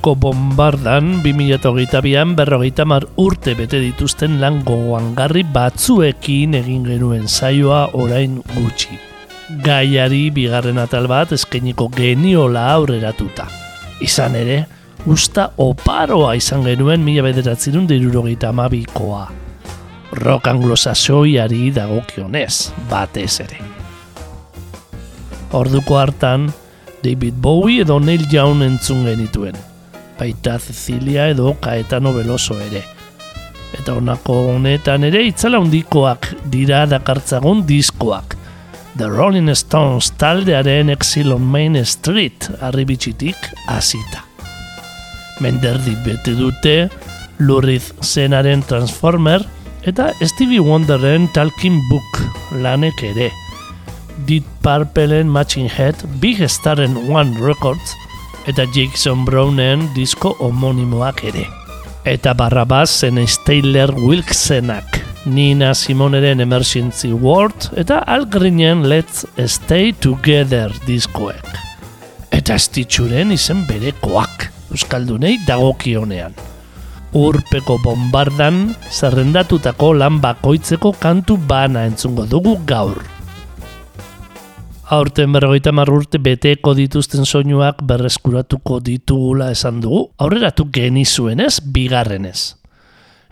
Urpeko bombardan 2008an berrogeita mar urte bete dituzten lan gogoangarri batzuekin egin genuen saioa orain gutxi. Gaiari bigarren atal bat eskeniko geniola aurreratuta. Izan ere, usta oparoa izan genuen mila bederatzerun dirurogeita amabikoa. Rock anglosasoiari dagokionez, batez ere. Orduko hartan, David Bowie edo Neil Young entzun genituen. Baita Cecilia edo Caetano Veloso ere. Eta honako honetan ere itzala handikoak dira dakartzagun diskoak. The Rolling Stones taldearen Exile on Main Street arribitxitik hasita. Menderdi bete dute Luriz zenaren Transformer eta Stevie Wonderen Talking Book lanek ere. Deep Purpleen Matching Head, Big Starren One Records eta Jackson Brownen disko homonimoak ere. Eta barrabaz zen Steyler Wilksenak, Nina Simoneren Emergency World eta Al Greenen Let's Stay Together diskoek. Eta estitxuren izen berekoak, Euskaldunei dagokionean. Urpeko bombardan zerrendatutako lan bakoitzeko kantu bana entzungo dugu gaur aurten berrogeita urte beteko dituzten soinuak berreskuratuko ditugula esan dugu, aurreratu genizuen ez, bigarrenez.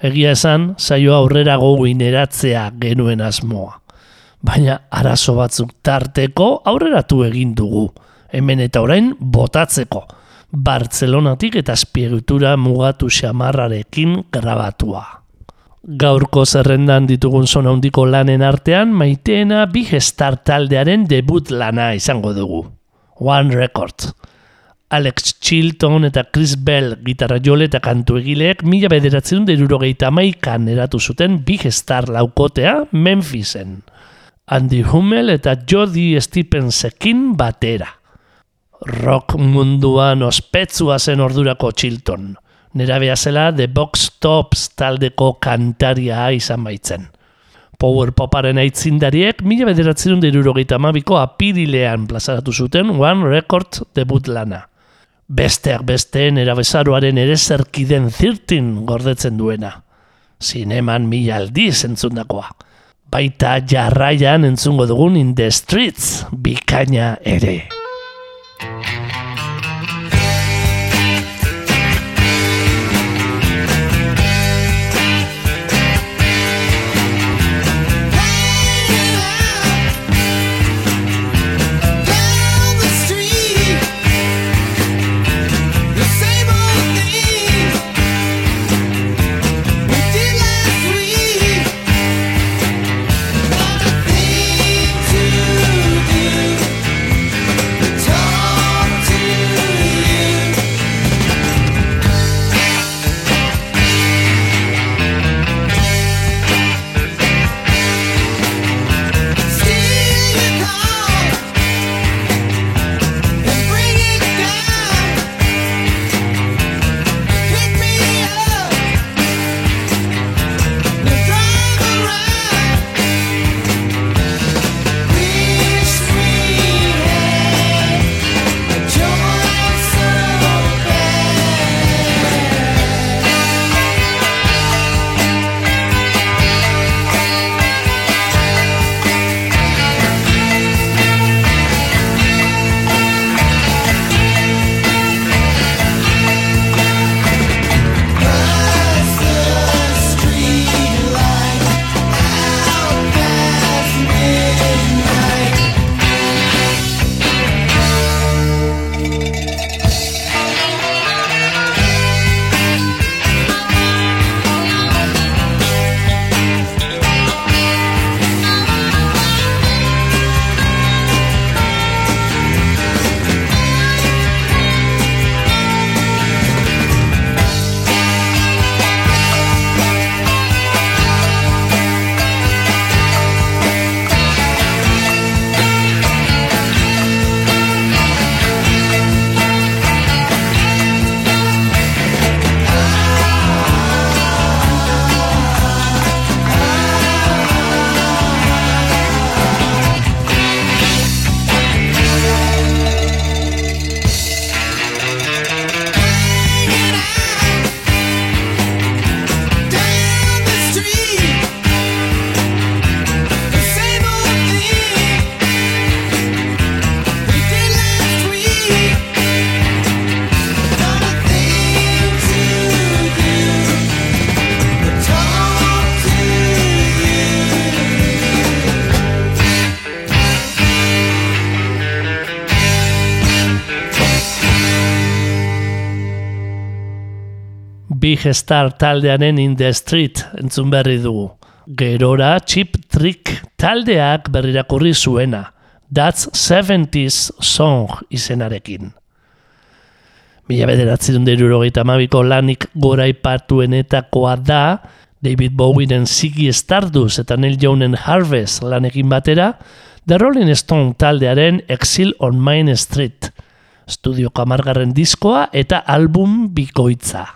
Egia esan, saio aurrera goguin eratzea genuen asmoa. Baina arazo batzuk tarteko aurreratu egin dugu, hemen eta orain botatzeko, Bartzelonatik eta espiegitura mugatu xamarrarekin grabatua. Gaurko zerrendan ditugun zona handiko lanen artean, maiteena Big Star taldearen debut lana izango dugu. One Record. Alex Chilton eta Chris Bell gitarra jole eta kantu egileek mila bederatzen derurogeita maikan eratu zuten Big Star laukotea Memphisen. Andy Hummel eta Jody Stepensekin batera. Rock munduan ospetsua zen ordurako Chilton nera zela The Box Tops taldeko kantaria izan baitzen. Power Poparen aitzindariek mila bederatzen dirurogeita amabiko apirilean plazaratu zuten One Record debut lana. Besteak beste nera bezaroaren ere zerkiden zirtin gordetzen duena. Zineman mila aldiz entzundakoa. Baita jarraian entzungo dugun in the streets bikaina ere. Big Star taldearen In the Street entzun berri dugu. Gerora Chip Trick taldeak berrirakurri zuena. That's 70s Song izenarekin. Mila bederatzi dut irurogeita amabiko lanik gora ipatuenetakoa da, David Bowienen Ziggy Stardust eta Neil Youngen Harvest lanekin batera, The Rolling Stone taldearen Exile on Main Street, estudio kamargarren diskoa eta album bikoitza.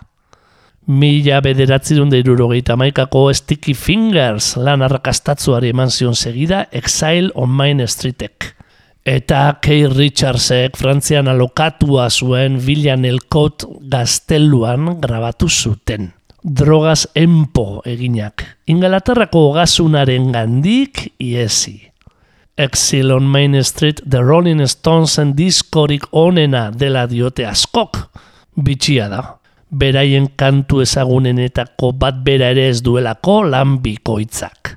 Mila bederatzi dut irurogeita maikako Sticky Fingers lan arrakastatzuari eman zion segida Exile on Main Streetek. Eta Kay Richardsek Frantzian alokatua zuen Villan Elkot gazteluan grabatu zuten. Drogas empo eginak. Ingalaterrako gasunaren gandik iesi. Exil on Main Street The Rolling Stonesen diskorik onena dela diote askok. Bitxia da. Beraien kantu ezagunenetako bat bera ere ez duelako lan bikoitzak.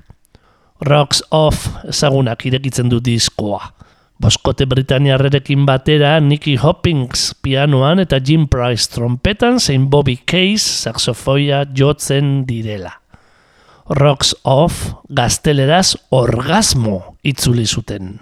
Rocks Off ezagunak irekitzen du diskoa. Boskote Britaniarrerekin batera Nicky Hoppings pianoan eta Jim Price trompetan zein Bobby Case saxofoia jotzen direla. Rocks Off gazteleraz orgasmo itzuli zuten.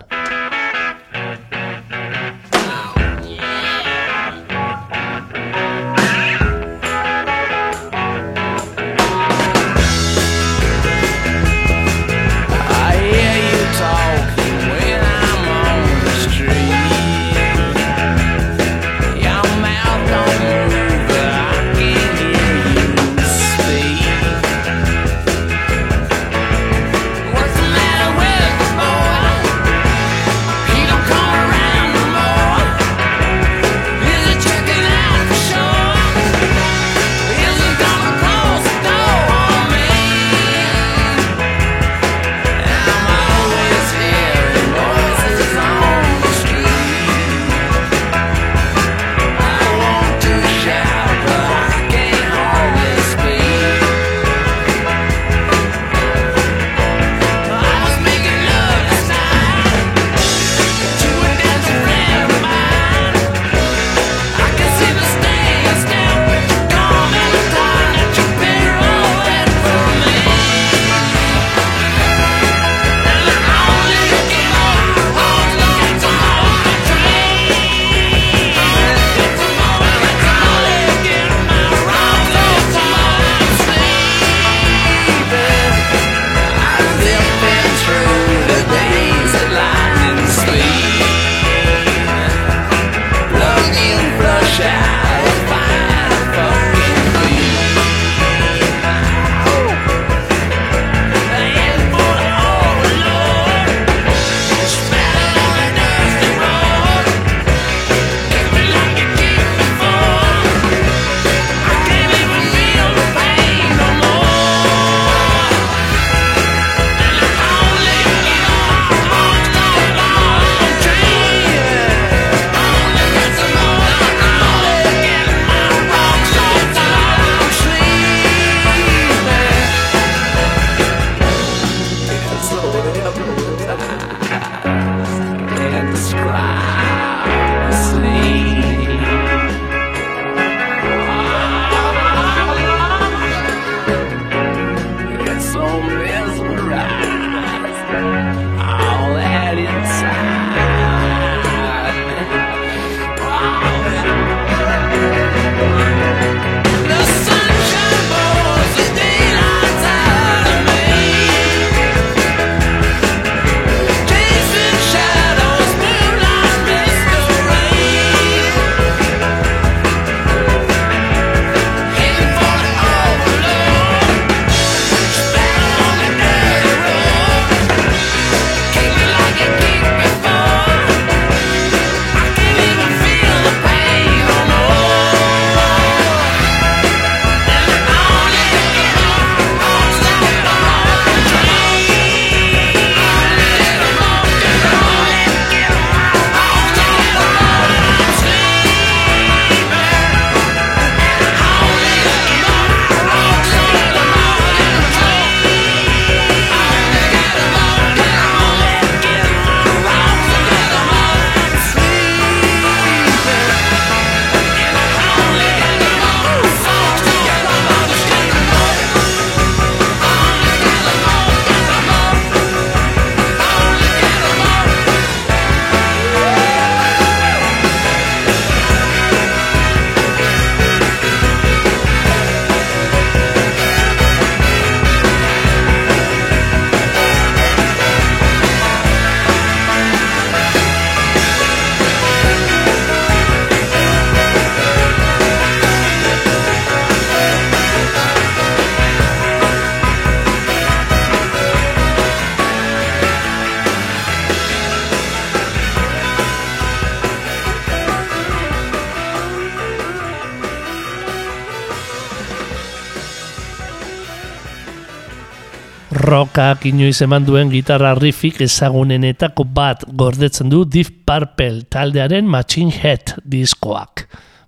Rockak inoiz eman duen gitarra riffik ezagunenetako bat gordetzen du Deep Purple taldearen Machine Head diskoak.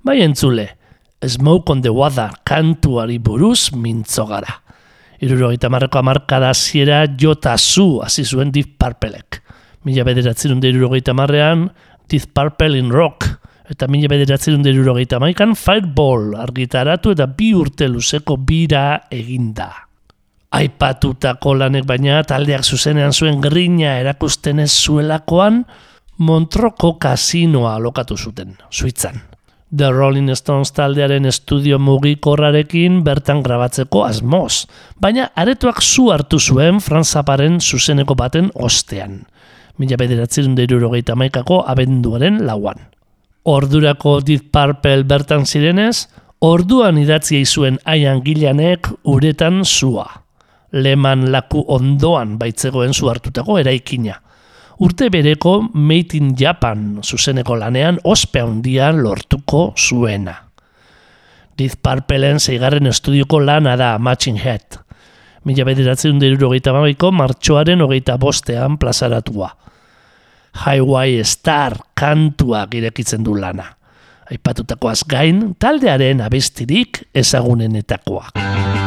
Bai entzule, Smoke on the Water kantuari buruz mintzo gara. Irurogeita marreko amarkada ziera jota zu hasi zuen Deep Purpleek. Mila bederatzen dut irurogeita marrean Deep Purple in Rock eta mila bederatzen dut irurogeita maikan Fireball argitaratu eta bi urte luzeko bira eginda. Aipatutako lanek baina taldeak zuzenean zuen grina erakusten ez zuelakoan Montroko kasinoa alokatu zuten, Suitzan. The Rolling Stones taldearen estudio mugikorrarekin bertan grabatzeko asmoz, baina aretuak zu hartu zuen Franz Zapparen zuzeneko baten ostean. Mila bederatzen derurogeita maikako abenduaren lauan. Ordurako Deep Purple bertan zirenez, orduan idatzia izuen aian gilanek uretan zua. Leman laku ondoan baitzegoen zu hartutako eraikina urte bereko Made in Japan zuzeneko lanean ospe handian lortuko zuena. Diz Parpelen zeigarren estudioko lana da Matching Head. Mila bederatzen dut hogeita mabiko martxoaren hogeita bostean plazaratua. Highway Star kantua girekitzen du lana. Aipatutakoaz gain, taldearen abestirik ezagunenetakoak.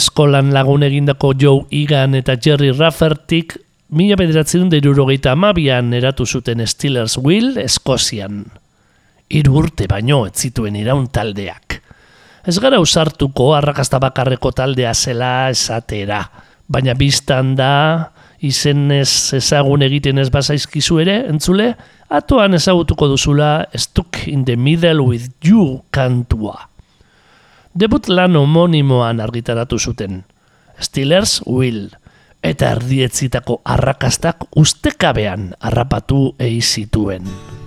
Eskolan lagun egindako Joe Egan eta Jerry Raffertik mila bederatzen derurogeita amabian eratu zuten Steelers Will Eskozian. Hiru urte baino ez zituen iraun taldeak. Ez gara usartuko arrakasta bakarreko taldea zela esatera, baina biztan da izenez ezagun egiten ez bazaizkizu ere, entzule, atoan ezagutuko duzula Stuck in the Middle with You kantua. Debut lan homonimoan argitaratu zuten. Steelers Will eta erdietzitako arrakastak ustekabean harrapatu eizituen. zituen.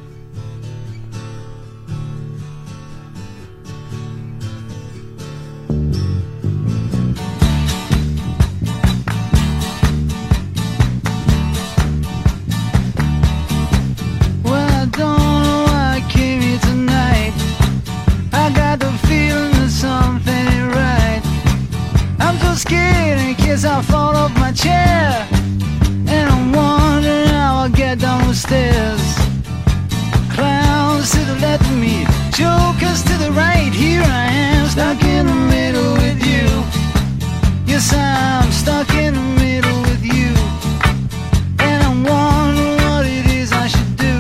Stairs. Clowns to the left of me Jokers to the right. Here I am stuck in the middle with you. Yes, I'm stuck in the middle with you. And I'm wondering what it is I should do.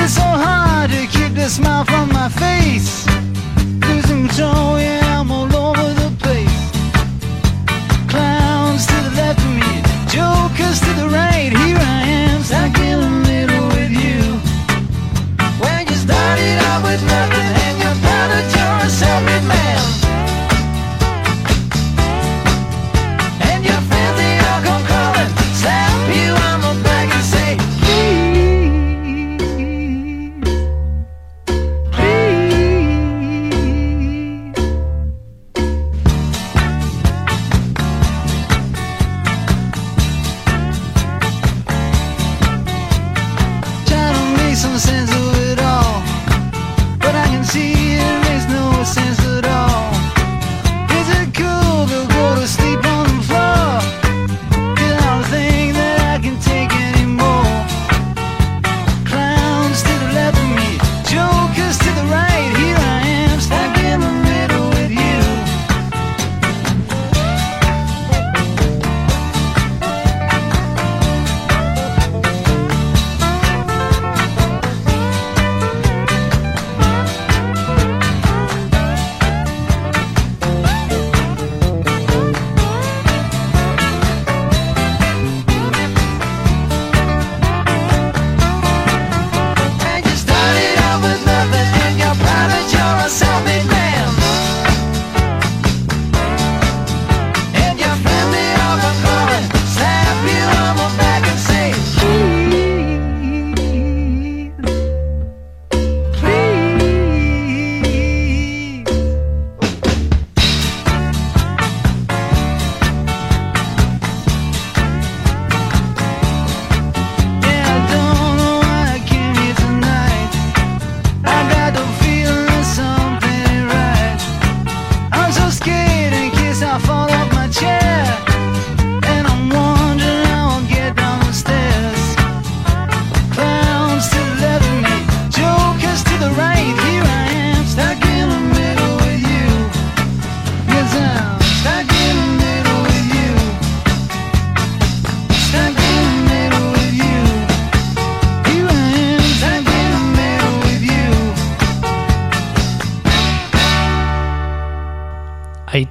It's so hard to keep the smile from my face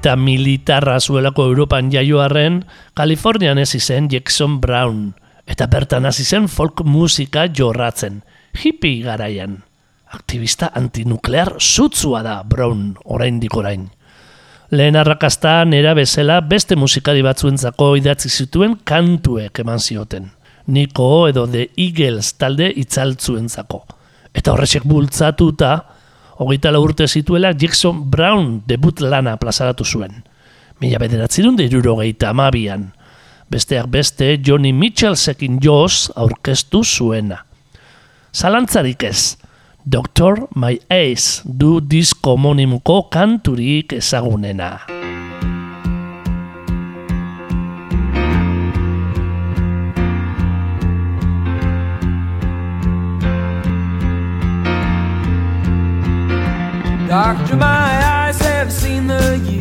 aita militarra zuelako Europan jaioarren, Kalifornian ez izen Jackson Brown, eta bertan hasi zen folk musika jorratzen, hippie garaian. Aktivista antinuklear zutzua da Brown orain. Lehen arrakasta nera bezala beste musikari batzuentzako idatzi zituen kantuek eman zioten. Niko edo The Eagles talde itzaltzuentzako. Eta horrexek bultzatuta, hogeita urte zituela Jackson Brown debut lana plazaratu zuen. Mila bederatzerun deruro geita amabian. Besteak beste Johnny Mitchellsekin joz aurkeztu zuena. Zalantzarik ez, Doctor My Ace du disko monimuko kanturik ezagunena. Doctor, my eyes have seen the years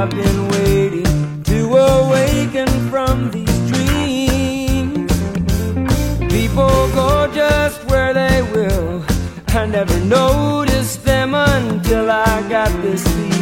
I've been waiting to awaken from these dreams. People go just where they will. I never noticed them until I got this feeling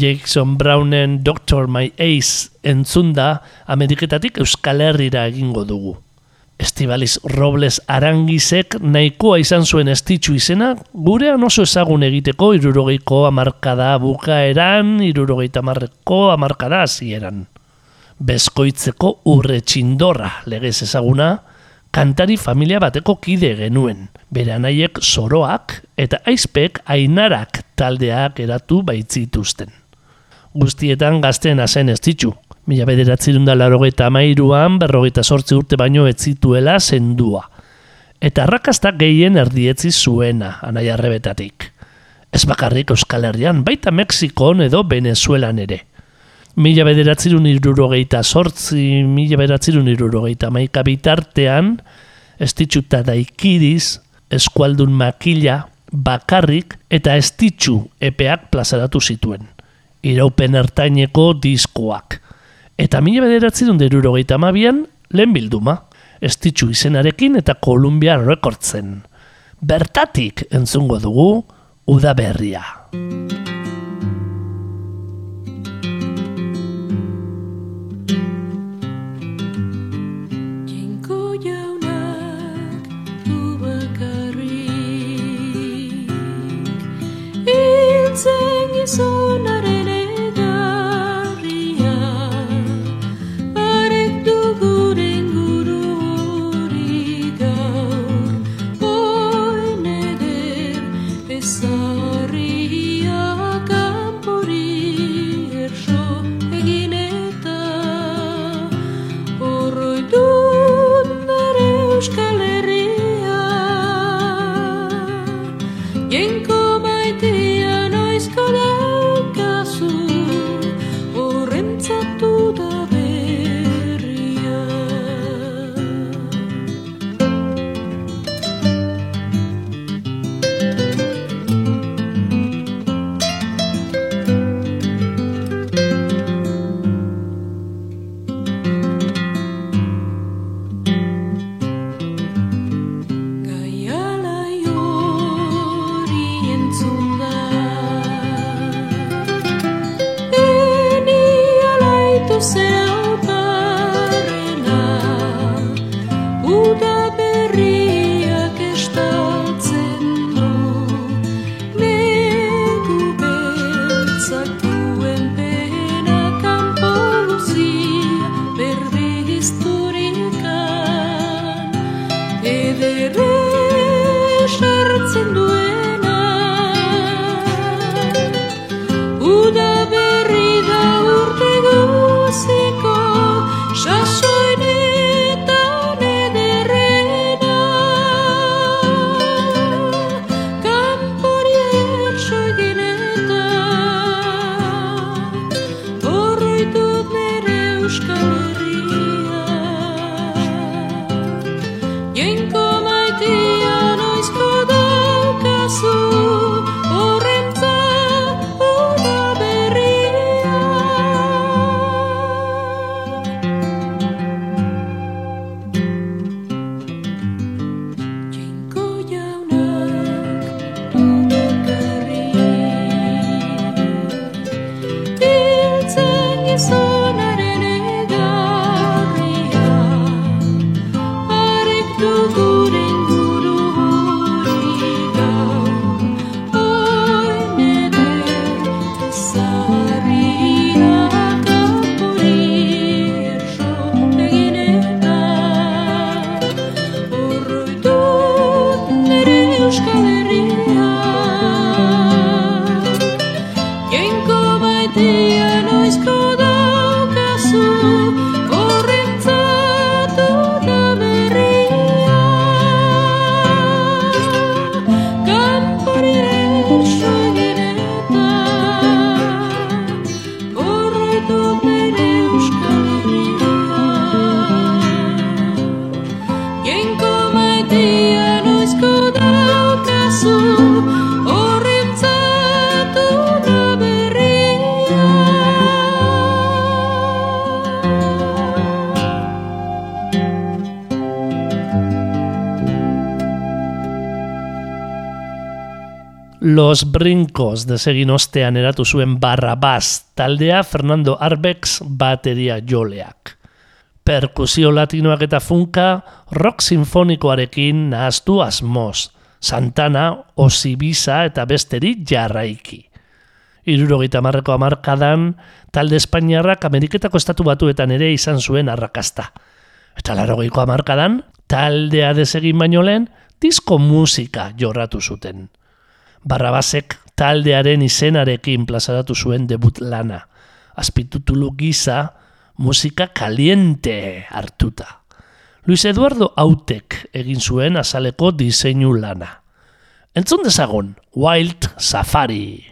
Jackson Brownen Doctor My Ace entzunda Ameriketatik Euskal Herrira egingo dugu. Estibaliz Robles Arangizek nahikoa izan zuen estitxu izena, gurean oso ezagun egiteko irurogeiko amarkada bukaeran, irurogeita amarreko amarkada hasieran. Bezkoitzeko urre txindorra legez ezaguna, kantari familia bateko kide genuen. Bere anaiek soroak eta aizpek ainarak taldeak eratu baitzituzten. Guztietan gazten zen ez ditu. Mila bederatzerun da larogeita amairuan, berrogeita sortzi urte baino ez zituela zendua. Eta arrakasta gehien erdietzi zuena, anaia arrebetatik. Ez bakarrik Euskal Herrian, baita Mexikon edo Venezuelan ere. Mila bederatzerun irurogeita sortzi, mila bederatzerun irurogeita maika bitartean, ez ditxuta daikiriz, eskualdun makila, bakarrik eta ez ditxu epeak plazaratu zituen. Iraupen ertaineko diskoak. Eta mila bederatzerun derurogeita amabian, lehen bilduma. Ez ditxu izenarekin eta Columbia Recordsen. Bertatik entzungo dugu, udaberria. Hiltzen gizonaren Los Brincos desegin ostean eratu zuen Barrabás taldea Fernando Arbex bateria joleak. Perkusio latinoak eta funka rock sinfonikoarekin nahaztu asmoz, Santana, Osibisa eta besteri jarraiki. Irurogeita marreko amarkadan, talde Espainiarrak Ameriketako estatu batuetan ere izan zuen arrakasta. Eta larogeiko amarkadan, taldea desegin baino lehen, disko musika jorratu zuten. Barrabasek taldearen izenarekin plazaratu zuen debut lana. Azpitutulu gisa, musika kaliente hartuta. Luis Eduardo Autek egin zuen azaleko diseinu lana. Entzun dezagun, Wild Safari.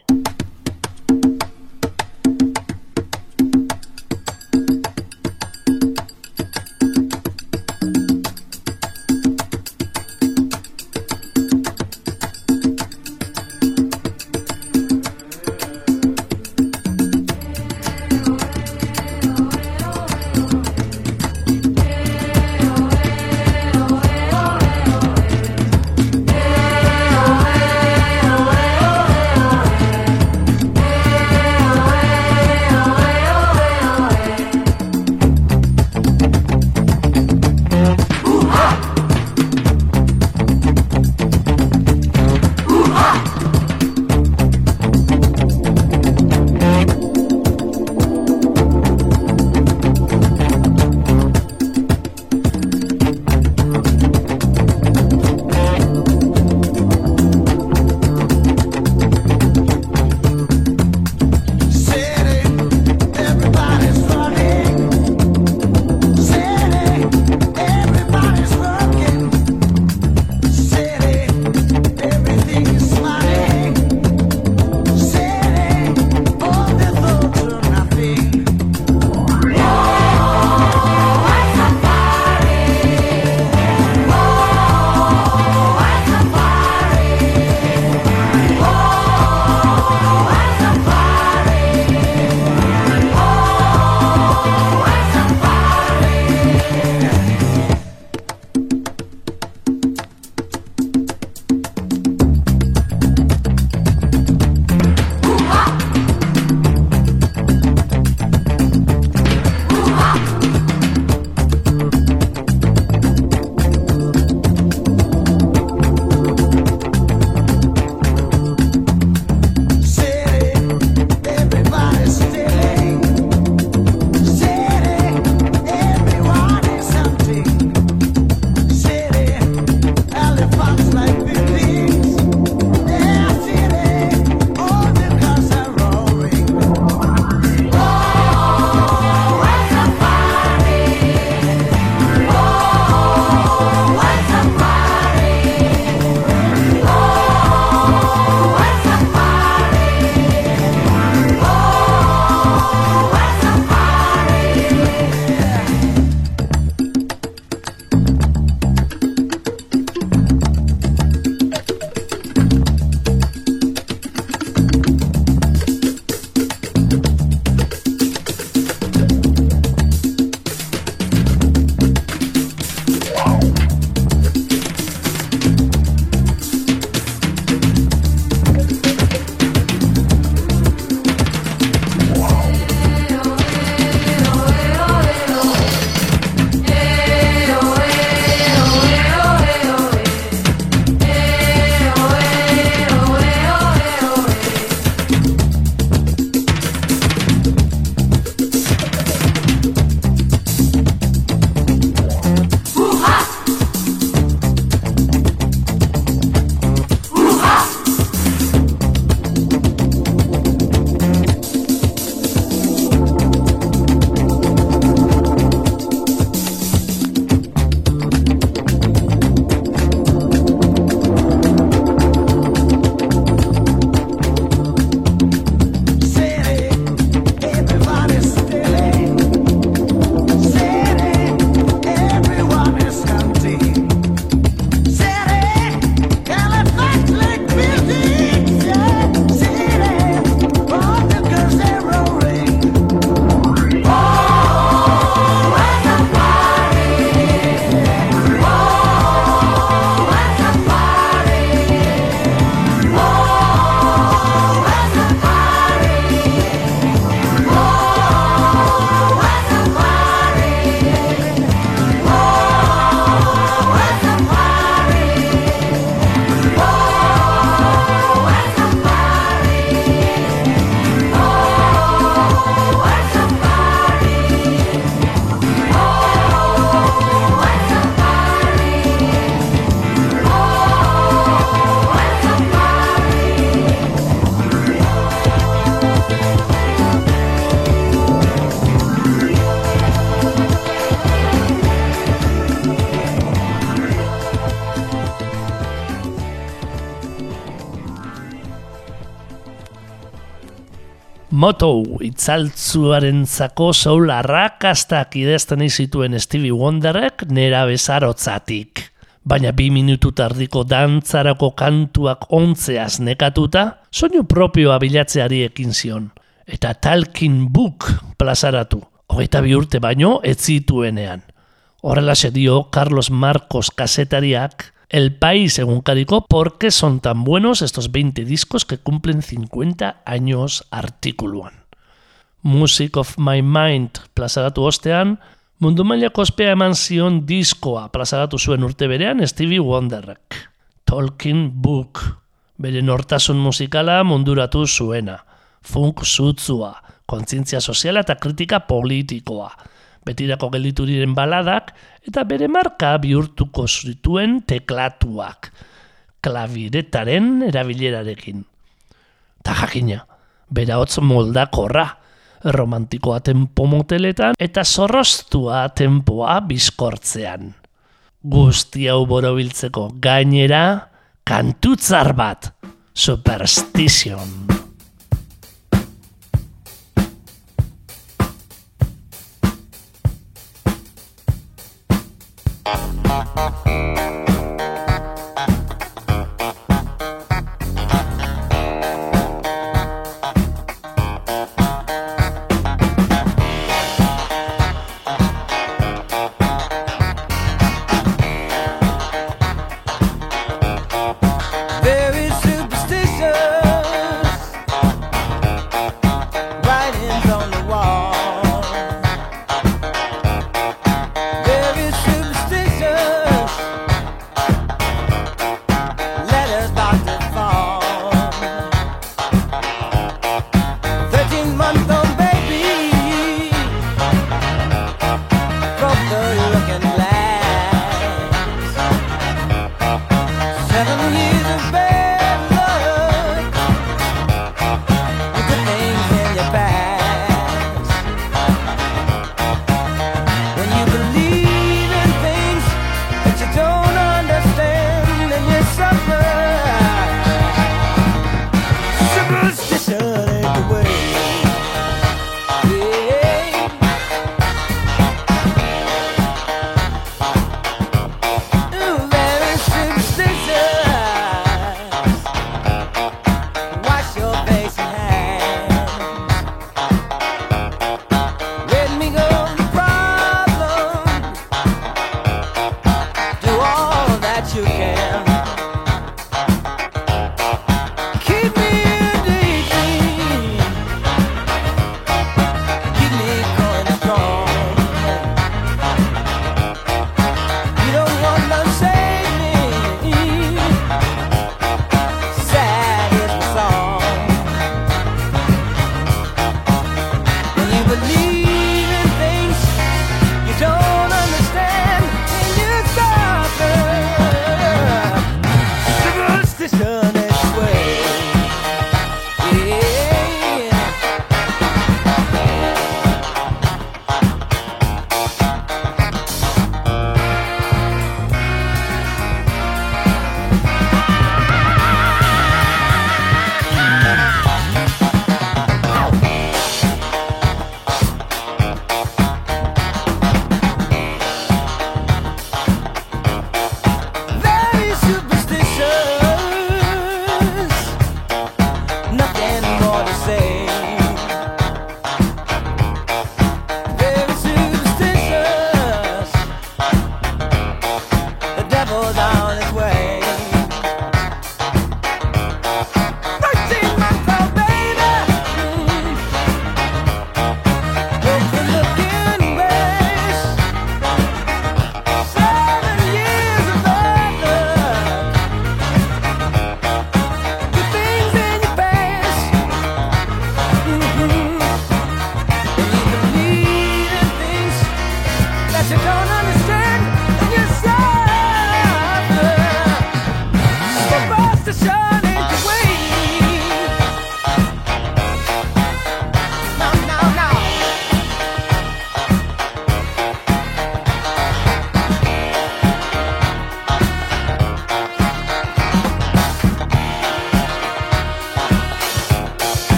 Moto itzaltzuaren zako soul arrakastak idezten zituen Stevie Wonderrek nera bezarotzatik. Baina bi minutu tardiko dantzarako kantuak ontzeaz nekatuta, soinu propioa bilatzeari ekin zion. Eta Talking Book plazaratu, hogeita bi urte baino ez zituenean. Horrela dio Carlos Marcos kasetariak El País egunkariko ¿Por qué son tan buenos estos 20 discos que cumplen 50 años artikuluan? Music of My Mind plazaratu ostean, mundu mailako ospea eman zion diskoa plazaratu zuen urte berean Stevie Wonderrek. Talking Book, bere nortasun musikala munduratu zuena. Funk zutzua, kontzientzia soziala eta kritika politikoa betirako gelditu diren baladak, eta bere marka bihurtuko zituen teklatuak, klaviretaren erabilerarekin. Ta jakina, bera hotz moldakorra, romantikoa tempo moteletan eta zorroztua tempoa bizkortzean. Guzti hau borobiltzeko gainera, kantutzar bat, superstition.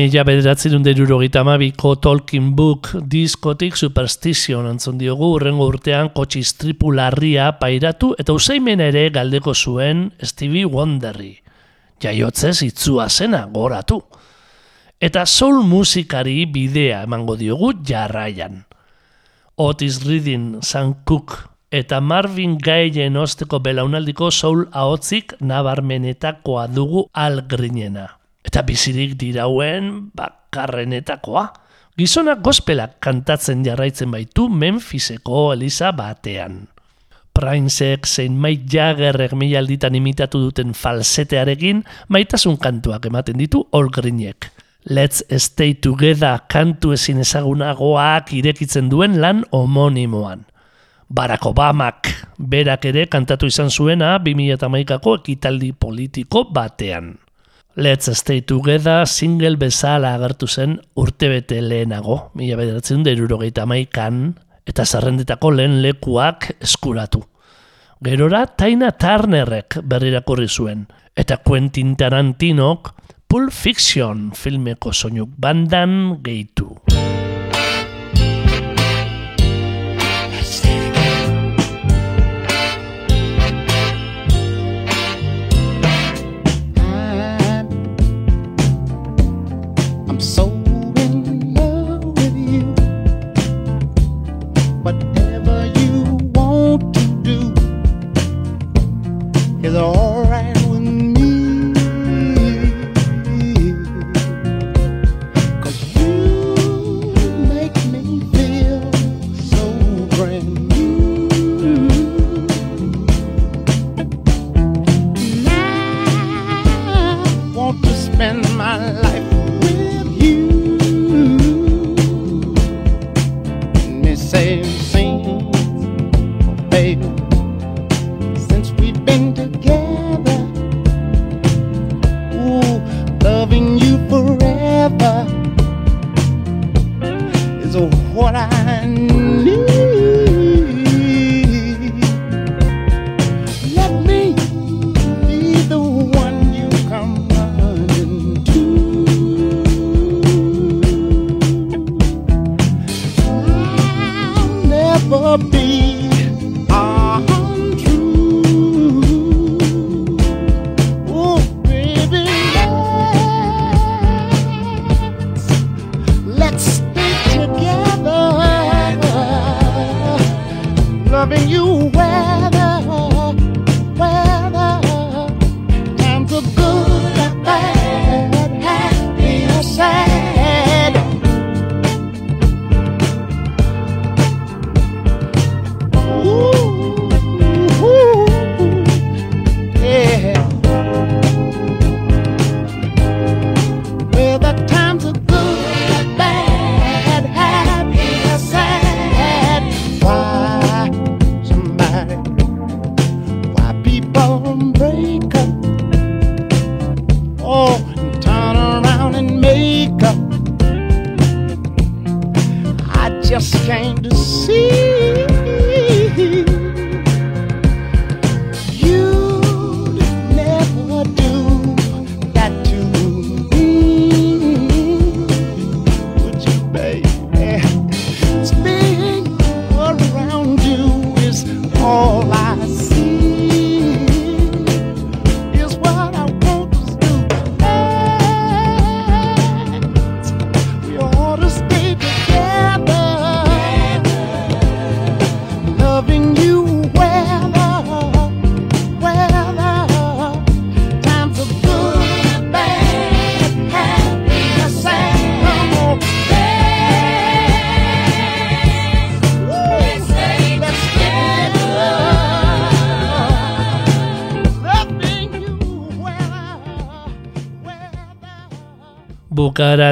Mila bederatzen derurogeita amabiko Tolkien Book diskotik Superstition antzun diogu urrengo urtean kotxe istripu larria pairatu eta usaimen ere galdeko zuen Stevie Wonderri. Jaiotzez itzua zena goratu. Eta soul musikari bidea emango diogu jarraian. Otis Reading, Sam Cooke eta Marvin Gayen osteko belaunaldiko soul ahotzik nabarmenetakoa dugu algrinena. Eta bizirik dirauen bakarrenetakoa. Gizonak gospelak kantatzen jarraitzen baitu Memphiseko Elisa batean. Princek zein Mike Jaggerrek mila alditan imitatu duten falsetearekin maitasun kantuak ematen ditu Olgrinek. Let's Stay Together kantu ezin ezagunagoak irekitzen duen lan homonimoan. Barack Obamak berak ere kantatu izan zuena 2008ko ekitaldi politiko batean. Let's Stay Together single bezala agertu zen urtebete lehenago, mila bederatzen derurogeita maikan, eta zerrendetako lehen lekuak eskuratu. Gerora Taina Turnerrek berrirakurri zuen, eta Quentin Tarantinok Pulp Fiction filmeko soinuk bandan gehitu. is all.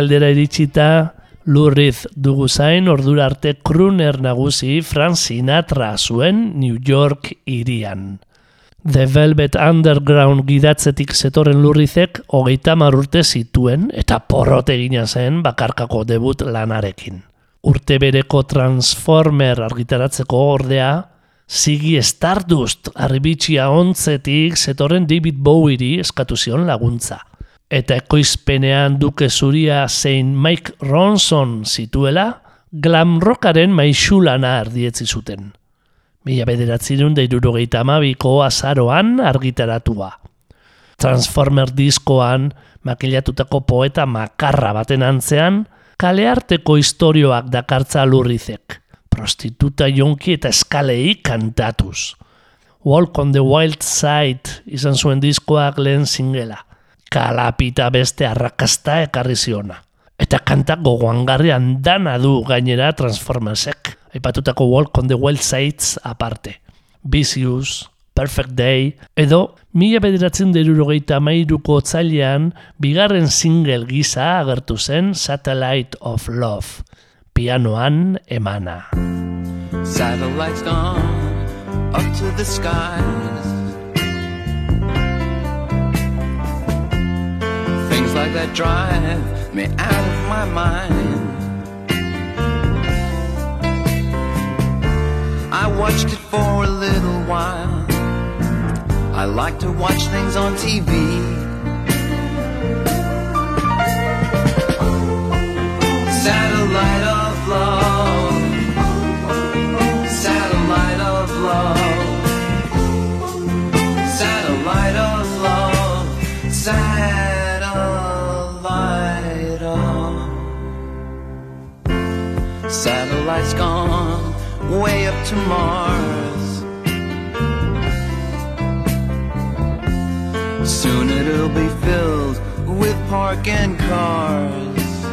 Aldera iritsita, lurriz dugu zain ordura arte kruner nagusi Frank Sinatra zuen New York irian. The Velvet Underground gidatzetik zetorren lurrizek hogeita urte zituen eta porrot egina zen bakarkako debut lanarekin. Urte bereko Transformer argitaratzeko ordea, Ziggy Stardust arribitxia ontzetik zetorren David Bowieri eskatu zion laguntza. Eta ekoizpenean duke zuria zein Mike Ronson zituela, glam rockaren maixulana ardietzi zuten. Mila bederatzerun da irurogeita amabiko azaroan argitaratua. Transformer diskoan makilatutako poeta makarra baten antzean, kalearteko istorioak dakartza lurrizek, prostituta jonki eta eskalei kantatuz. Walk on the Wild Side izan zuen diskoak lehen singela. Kalapita beste arrakasta ekarri ziona. Eta kanta gogoangarrian dana du gainera Transformersek. Aipatutako Walk on the Wild Sides aparte. Vicious, Perfect Day, edo mila bederatzen derurogeita mairuko otzailean bigarren single gisa agertu zen Satellite of Love. Pianoan emana. Satellites gone up to the skies. Like that drive me out of my mind. I watched it for a little while. I like to watch things on TV. Satellite of love. Satellite of love. Satellite of love. Satellite Satellite's gone way up to Mars. Soon it'll be filled with parking cars.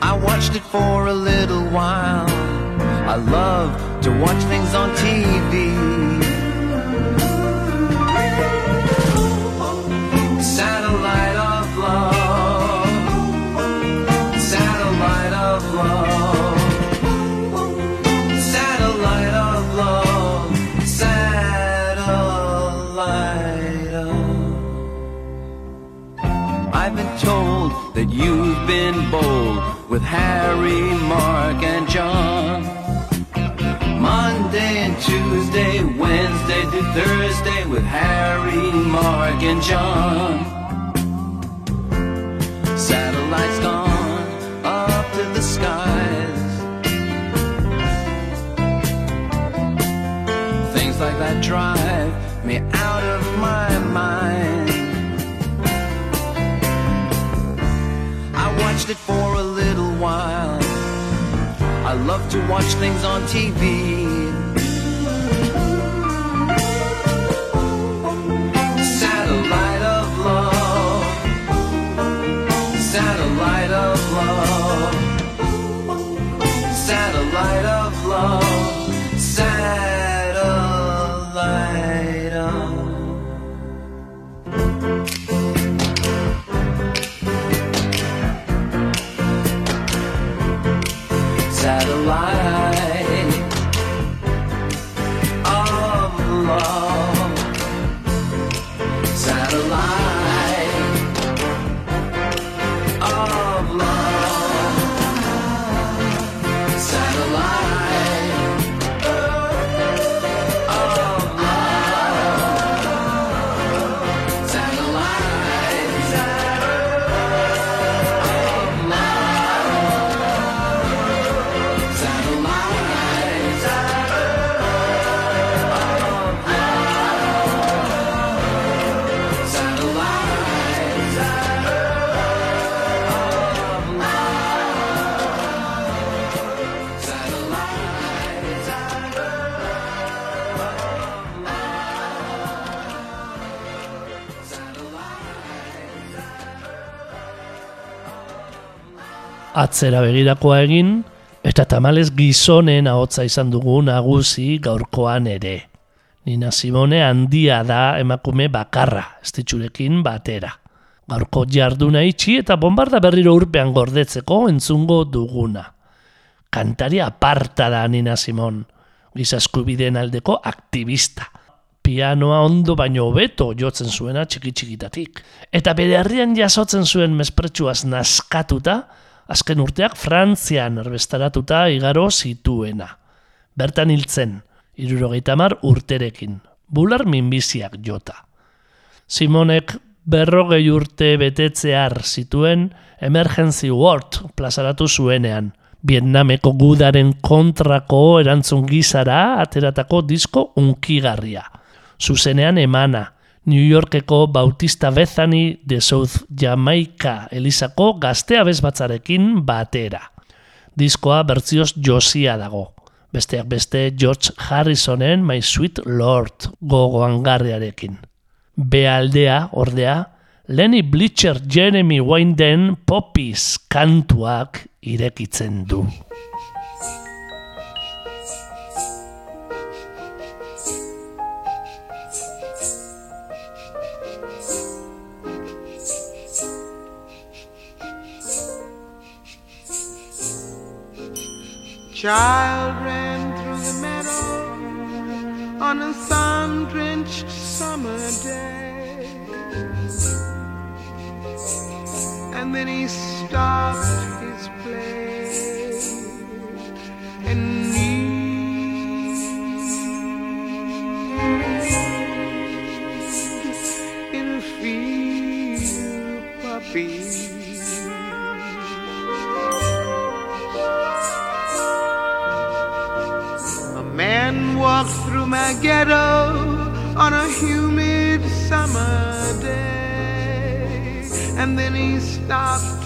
I watched it for a little while. I love to watch things on TV. You've bold with Harry, Mark, and John. Monday and Tuesday, Wednesday to Thursday with Harry, Mark, and John. Satellites gone up to the skies. Things like that drive me out of my mind. It for a little while. I love to watch things on TV. Atzera begirakoa egin, eta tamalez gizonen ahotza izan dugu nagusi gaurkoan ere. Nina Simone handia da emakume bakarra, estitxurekin batera. Gaurko jarduna itxi eta bombarda berriro urpean gordetzeko entzungo duguna. Kantari aparta da Nina Simon, gizaskubideen aldeko aktivista. Pianoa ondo baino hobeto jotzen zuena txiki txikitatik. Eta bere herrian jasotzen zuen mespretsuaz naskatuta, azken urteak Frantzian erbestaratuta igaro zituena. Bertan hiltzen, irurogeita mar urterekin, bular minbiziak jota. Simonek berrogei urte betetzear zituen Emergency Word plazaratu zuenean. Vietnameko gudaren kontrako erantzun gizara ateratako disko unkigarria. Zuzenean emana, New Yorkeko Bautista Bethany de South Jamaica Elizako gaztea bezbatzarekin batera. Diskoa bertzioz josia dago. Besteak beste George Harrisonen My Sweet Lord gogoangarriarekin. Bealdea, ordea, Lenny Bleacher Jeremy Winden Poppies kantuak irekitzen du. Child ran through the meadow on a sun drenched summer day. And then he stopped his play and ghetto on a humid summer day, and then he stopped